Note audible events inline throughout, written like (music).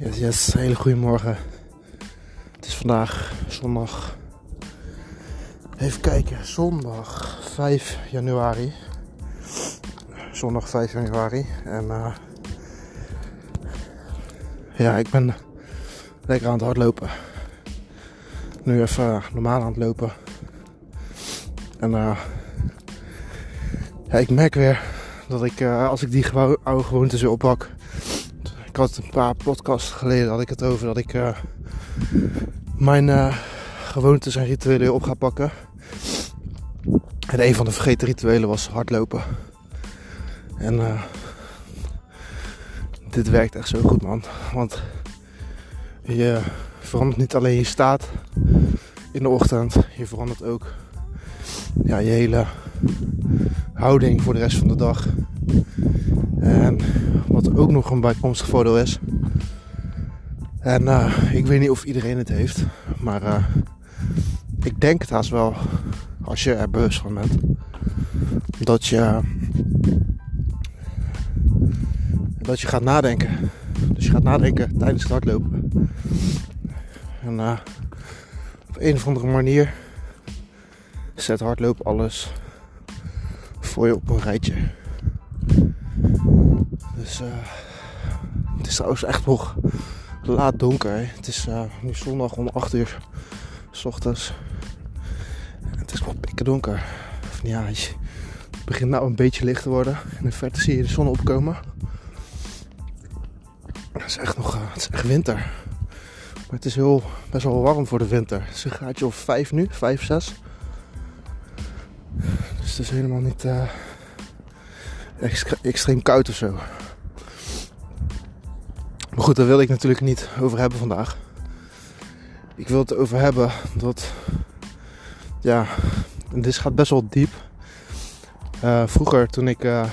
Yes, yes, hele goede morgen. Het is vandaag zondag. Even kijken, zondag 5 januari. Zondag 5 januari. En uh, ja, ik ben lekker aan het hardlopen. Nu even uh, normaal aan het lopen. En uh, ja, ik merk weer dat ik, als ik die oude gewoontes weer oppak had een paar podcasts geleden had ik het over dat ik uh, mijn uh, gewoontes en rituelen op ga pakken. En een van de vergeten rituelen was hardlopen. En uh, dit werkt echt zo goed man. Want je verandert niet alleen je staat in de ochtend. Je verandert ook ja, je hele houding voor de rest van de dag. En wat ook nog een bijkomstig voordeel is. En uh, ik weet niet of iedereen het heeft. Maar uh, ik denk het haast wel. Als je er bewust van bent. Dat je. Dat je gaat nadenken. Dus je gaat nadenken tijdens het hardlopen. En uh, op een of andere manier zet hardlopen alles voor je op een rijtje. Dus uh, het is trouwens echt nog laat donker. Het is uh, nu zondag om 8 uur s ochtends. Het is nog pikken donker. ja, het begint nou een beetje licht te worden. In de verte zie je de zon opkomen. Het is echt nog uh, het is echt winter. Maar het is heel, best wel warm voor de winter. Het is een graadje of 5 nu, 5, 6. Dus het is helemaal niet extreem koud of zo. Maar goed, daar wil ik natuurlijk niet over hebben vandaag. Ik wil het over hebben dat. Ja, dit gaat best wel diep. Uh, vroeger, toen ik, uh,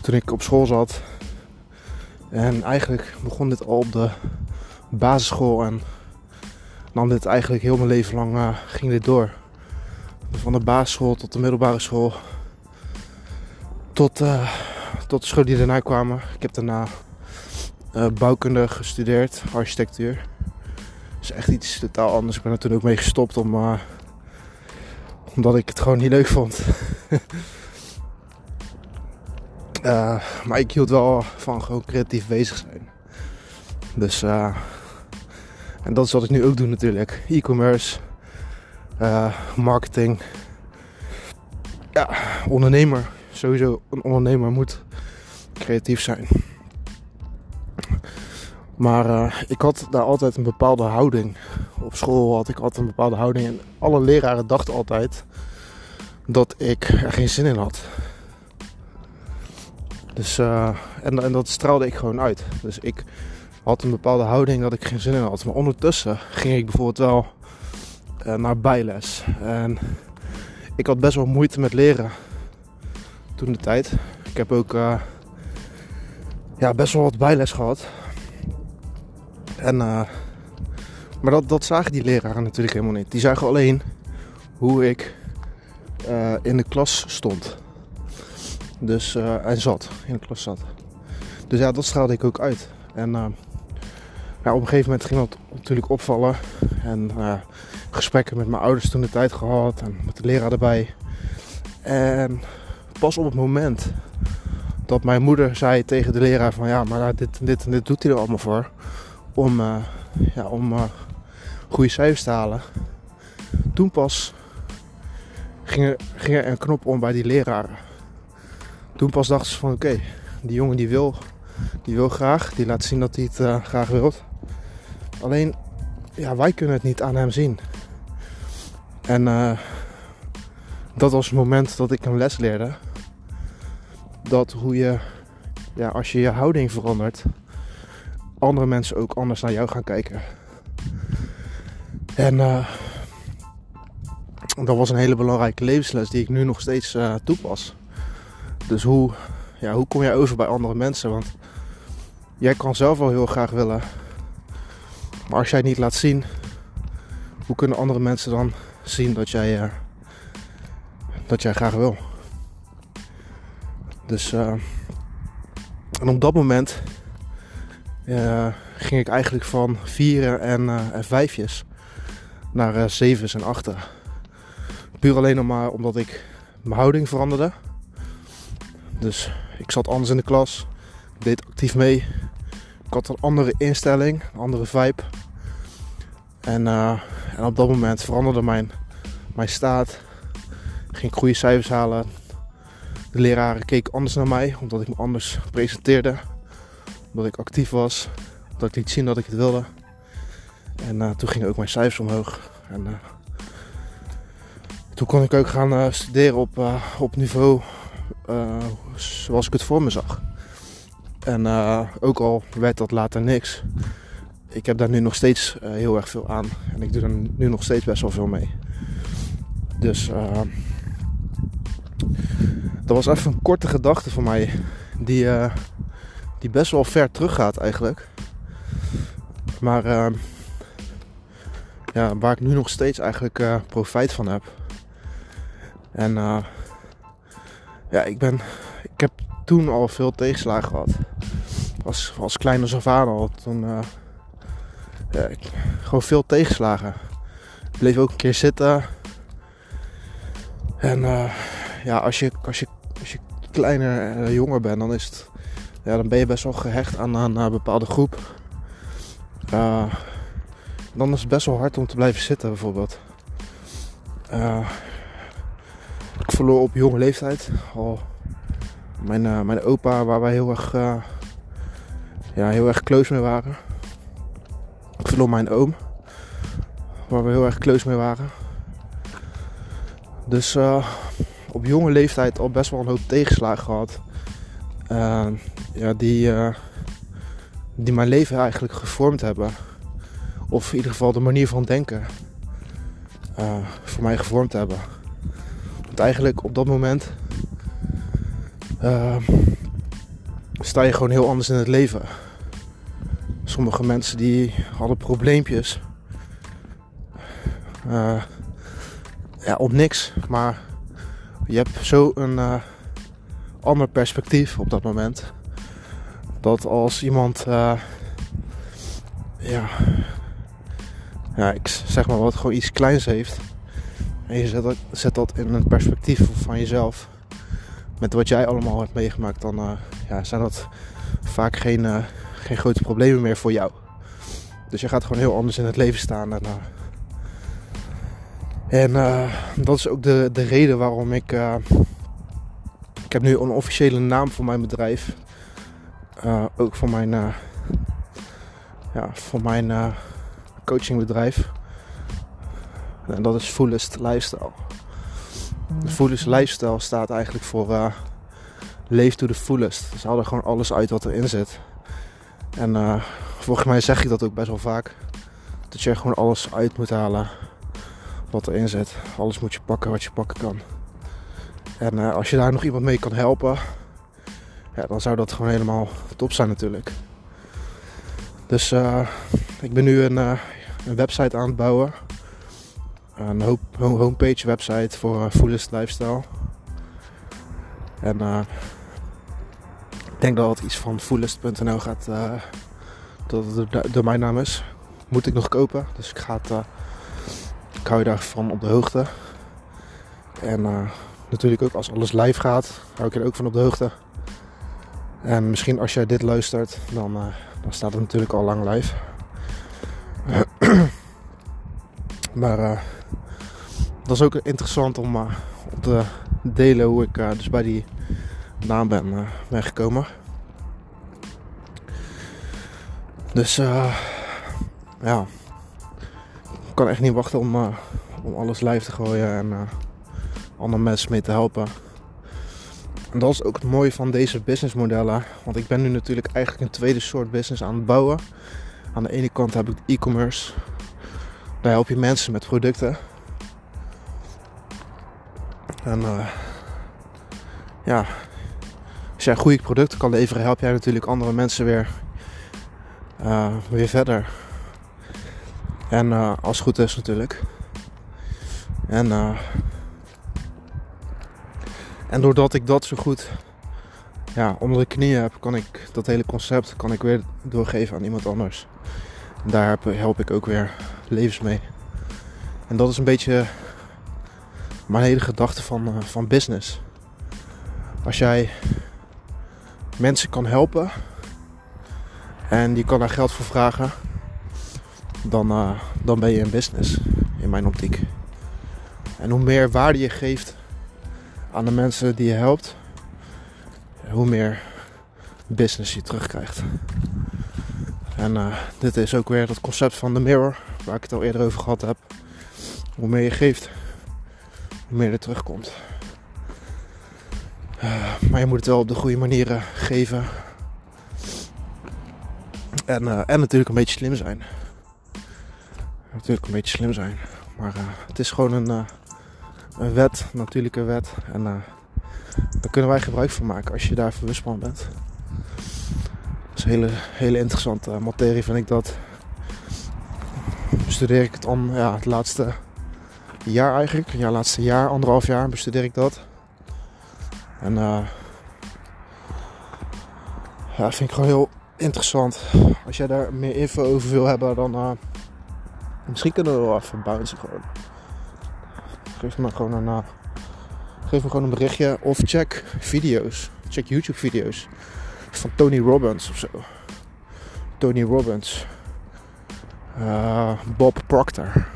toen ik op school zat. En eigenlijk begon dit al op de basisschool. En nam dit eigenlijk heel mijn leven lang uh, ging dit door. Van de basisschool tot de middelbare school. Tot, tot de school die daarna kwamen. Ik heb daarna uh, bouwkunde gestudeerd, architectuur. Is echt iets totaal anders. Ik ben er toen ook mee gestopt om, uh, omdat ik het gewoon niet leuk vond. uh, (laughs) maar ik hield wel van gewoon creatief bezig zijn. Dus, en dat is wat ik nu ook doe natuurlijk. E-commerce, marketing. Ja, ondernemer. Sowieso een ondernemer moet creatief zijn. Maar uh, ik had daar altijd een bepaalde houding. Op school had ik altijd een bepaalde houding. En alle leraren dachten altijd dat ik er geen zin in had. Dus, uh, en, en dat straalde ik gewoon uit. Dus ik had een bepaalde houding dat ik geen zin in had. Maar ondertussen ging ik bijvoorbeeld wel uh, naar bijles. En ik had best wel moeite met leren toen de tijd. Ik heb ook ja, best wel wat bijles gehad. En, uh, maar dat, zagen die leraren natuurlijk helemaal niet. Die zagen alleen hoe ik uh, in de klas stond. Dus, uh, en zat, in de klas zat. Dus ja, dat straalde ik ook uit. En ja, op een gegeven moment ging dat natuurlijk opvallen. En gesprekken met mijn ouders toen de tijd gehad. En met de leraar erbij. En pas op het moment dat mijn moeder zei tegen de leraar van ja, maar dit en dit en dit doet hij er allemaal voor om, uh, ja, om uh, goede cijfers te halen. Toen pas ging er, ging er een knop om bij die leraren. Toen pas dachten ze van oké, die jongen die wil, die wil graag, die laat zien dat hij het uh, graag wil. Alleen, ja, wij kunnen het niet aan hem zien. En dat was het moment dat ik een les leerde. Dat hoe je, ja, als je je houding verandert, andere mensen ook anders naar jou gaan kijken. En uh, dat was een hele belangrijke levensles die ik nu nog steeds uh, toepas. Dus hoe, ja, hoe kom jij over bij andere mensen? Want jij kan zelf wel heel graag willen. Maar als jij het niet laat zien, hoe kunnen andere mensen dan zien dat jij, uh, dat jij graag wil? Dus, en op dat moment ja, ging ik eigenlijk van vieren en, uh, vijfjes naar uh, zevens en achten. Puur alleen maar omdat ik mijn houding veranderde. Dus ik zat anders in de klas. Ik deed actief mee. Ik had een andere instelling, een andere vibe. En, en op dat moment veranderde mijn, mijn staat. Ik ging goede cijfers halen. De leraren keken anders naar mij, omdat ik me anders presenteerde. Omdat ik actief was. Dat ik liet zien dat ik het wilde. En uh, toen gingen ook mijn cijfers omhoog. En uh, toen kon ik ook gaan uh, studeren op, op niveau zoals ik het voor me zag. En ook al werd dat later niks. Ik heb daar nu nog steeds heel erg veel aan. En ik doe er nu nog steeds best wel veel mee. Dus dat was even een korte gedachte van mij. Die, die best wel ver teruggaat eigenlijk. Maar uh, ja, waar ik nu nog steeds eigenlijk uh, profijt van heb. En uh, ja, ik ben. Ik heb toen al veel tegenslagen gehad. Als, als kleine Savannah al. Toen. ja, ik, gewoon veel tegenslagen. Ik bleef ook een keer zitten. En ja, als je, als je, als je kleiner jonger bent, dan is het. Ja, dan ben je best wel gehecht aan, aan een bepaalde groep. Uh, dan is het best wel hard om te blijven zitten, bijvoorbeeld. Uh, ik verloor op jonge leeftijd al mijn, uh, mijn opa, waar wij heel erg, ja, heel erg close mee waren. Ik verloor mijn oom, waar we heel erg close mee waren. Dus op jonge leeftijd al best wel een hoop tegenslagen gehad. Ja, die die mijn leven eigenlijk gevormd hebben. Of in ieder geval de manier van denken uh, voor mij gevormd hebben. Want eigenlijk op dat moment uh, sta je gewoon heel anders in het leven. Sommige mensen die hadden probleempjes. Uh, ja, op niks. Maar je hebt zo een ander perspectief op dat moment dat als iemand, uh, ja, ja, zeg maar wat, gewoon iets kleins heeft. En je zet dat, zet dat in een perspectief van jezelf. Met wat jij allemaal hebt meegemaakt, dan uh, ja, zijn dat vaak geen, uh, geen grote problemen meer voor jou. Dus je gaat gewoon heel anders in het leven staan. En, en dat is ook de, de reden waarom ik. Ik heb nu een officiële naam voor mijn bedrijf. Uh, ook voor mijn, uh, ja, voor mijn uh, coachingbedrijf. En dat is Fullest Lifestyle. De Fullest Lifestyle staat eigenlijk voor leef to the fullest. Dus haal er gewoon alles uit wat erin zit. En volgens mij zeg ik dat ook best wel vaak. Dat je gewoon alles uit moet halen wat erin zit. Alles moet je pakken wat je pakken kan. En als je daar nog iemand mee kan helpen, ja, dan zou dat gewoon helemaal top zijn natuurlijk. Dus uh, ik ben nu een, uh, een, website aan het bouwen. Een homepage website voor Fullest Lifestyle. En ik denk dat het iets van fullest.nl gaat. dat het de domeinnaam is. Moet ik nog kopen. Dus ik, ga het, ik hou je daarvan op de hoogte. En natuurlijk ook als alles live gaat, hou ik er ook van op de hoogte. En misschien als jij dit luistert, dan, uh, dan staat het natuurlijk al lang live. (clears throat) maar uh, dat is ook interessant om, uh, te delen hoe ik dus bij die naam ben, ben gekomen. Dus ja, ik kan echt niet wachten om, om alles live te gooien en andere mensen mee te helpen. En dat is ook het mooie van deze businessmodellen. Want ik ben nu natuurlijk eigenlijk een tweede soort business aan het bouwen. Aan de ene kant heb ik e-commerce. Daar help je mensen met producten. En uh, ja, als jij goede producten kan leveren, help jij natuurlijk andere mensen weer, uh, weer verder. En uh, als het goed is natuurlijk. En en doordat ik dat zo goed ja, onder de knieën heb, kan ik dat hele concept kan ik weer doorgeven aan iemand anders. En daar help ik ook weer levens mee. En dat is een beetje mijn hele gedachte van, uh, van business. Als jij mensen kan helpen en die kan daar geld voor vragen, dan, uh, dan ben je in business, in mijn optiek. En hoe meer waarde je geeft aan de mensen die je helpt, hoe meer business je terugkrijgt. En uh, dit is ook weer dat concept van de mirror, waar ik het al eerder over gehad heb. Hoe meer je geeft, hoe meer er terugkomt. Uh, maar je moet het wel op de goede manieren geven. En, uh, en natuurlijk een beetje slim zijn. Natuurlijk een beetje slim zijn. Maar het is gewoon een, een wet, natuurlijke wet. En daar kunnen wij gebruik van maken als je daar bewust van bent. Dat is een hele, hele interessante materie, vind ik dat. Bestudeer ik het al ja, het laatste jaar eigenlijk. Ja, laatste jaar, anderhalf jaar bestudeer ik dat. En uh, ja, vind ik gewoon heel interessant. Als jij daar meer info over wil hebben, dan uh, misschien kunnen we wel even bouncen gewoon. Geef me gewoon een, uh, geef me gewoon een berichtje of check video's. Check YouTube video's van Tony Robbins of zo. Tony Robbins. Bob Proctor.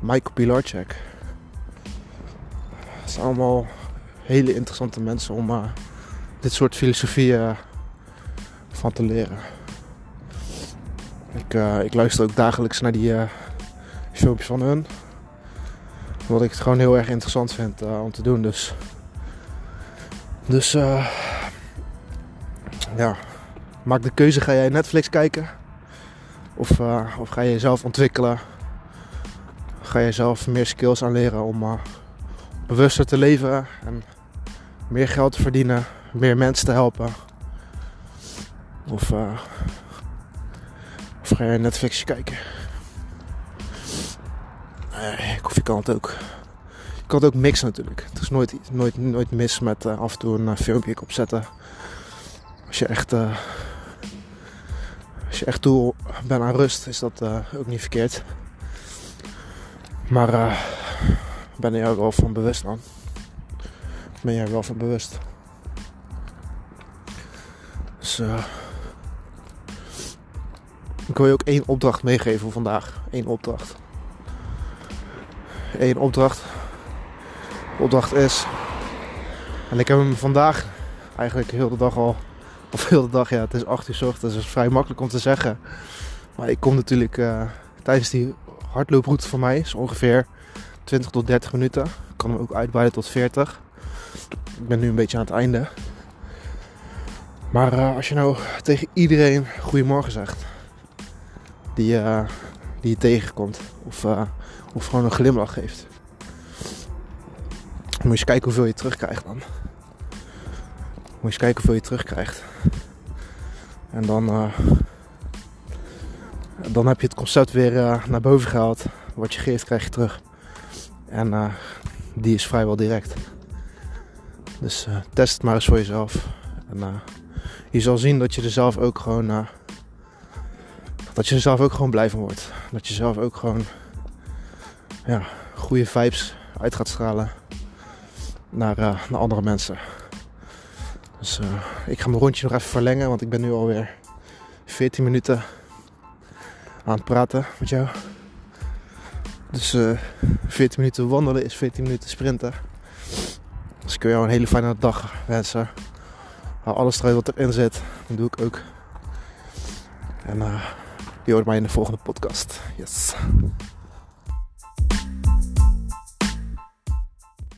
Michael Pilarczyk. Het zijn allemaal hele interessante mensen om uh, dit soort filosofieën van te leren. Ik, ik, luister ook dagelijks naar die filmpjes van hun. Wat ik het gewoon heel erg interessant vind om te doen. Dus, dus ja, maak de keuze. Ga jij Netflix kijken? Of, of ga je jezelf ontwikkelen? ga je zelf meer skills aanleren om bewuster te leven en meer geld te verdienen, meer mensen te helpen. Of, of ga je Netflix kijken. Of je kan het ook. Je kan het ook mixen natuurlijk. Het is nooit, nooit, nooit mis met uh, af en toe een filmpje opzetten. Als je echt, als je echt toe bent aan rust, is dat ook niet verkeerd. Maar uh, ben je er wel van bewust dan? Ben je er wel van bewust? Dus uh, ik wil je ook één opdracht meegeven vandaag. Eén opdracht. Eén opdracht. Opdracht is. En ik heb hem vandaag eigenlijk heel de dag al. Of heel de dag, ja, het is 8 uur s ochtends. Dus vrij makkelijk om te zeggen. Maar ik kom natuurlijk uh, tijdens die hardlooproute van mij is ongeveer 20 tot 30 minuten. Ik kan hem ook uitbreiden tot 40. Ik ben nu een beetje aan het einde. Maar uh, als je nou tegen iedereen goedemorgen zegt, die, uh, die je tegenkomt, of, of gewoon een glimlach geeft, moet je eens kijken hoeveel je terugkrijgt dan. Moet je eens kijken hoeveel je terugkrijgt. En dan dan heb je het concept weer uh, naar boven gehaald. Wat je geeft, krijg je terug. En uh, die is vrijwel direct. Dus test het maar eens voor jezelf. En je zal zien dat je er zelf ook gewoon. dat je er zelf ook gewoon blij van wordt. Dat je zelf ook gewoon. Ja, goede vibes uit gaat stralen. Naar, naar andere mensen. Dus ik ga mijn rondje nog even verlengen. Want ik ben nu alweer 14 minuten aan het praten met jou. Dus uh, eh, 14 minuten wandelen is 14 minuten sprinten. Dus ik wil jou een hele fijne dag wensen. Hou alles eruit wat erin zit. Dat doe ik ook. En je hoort mij in de volgende podcast. Yes.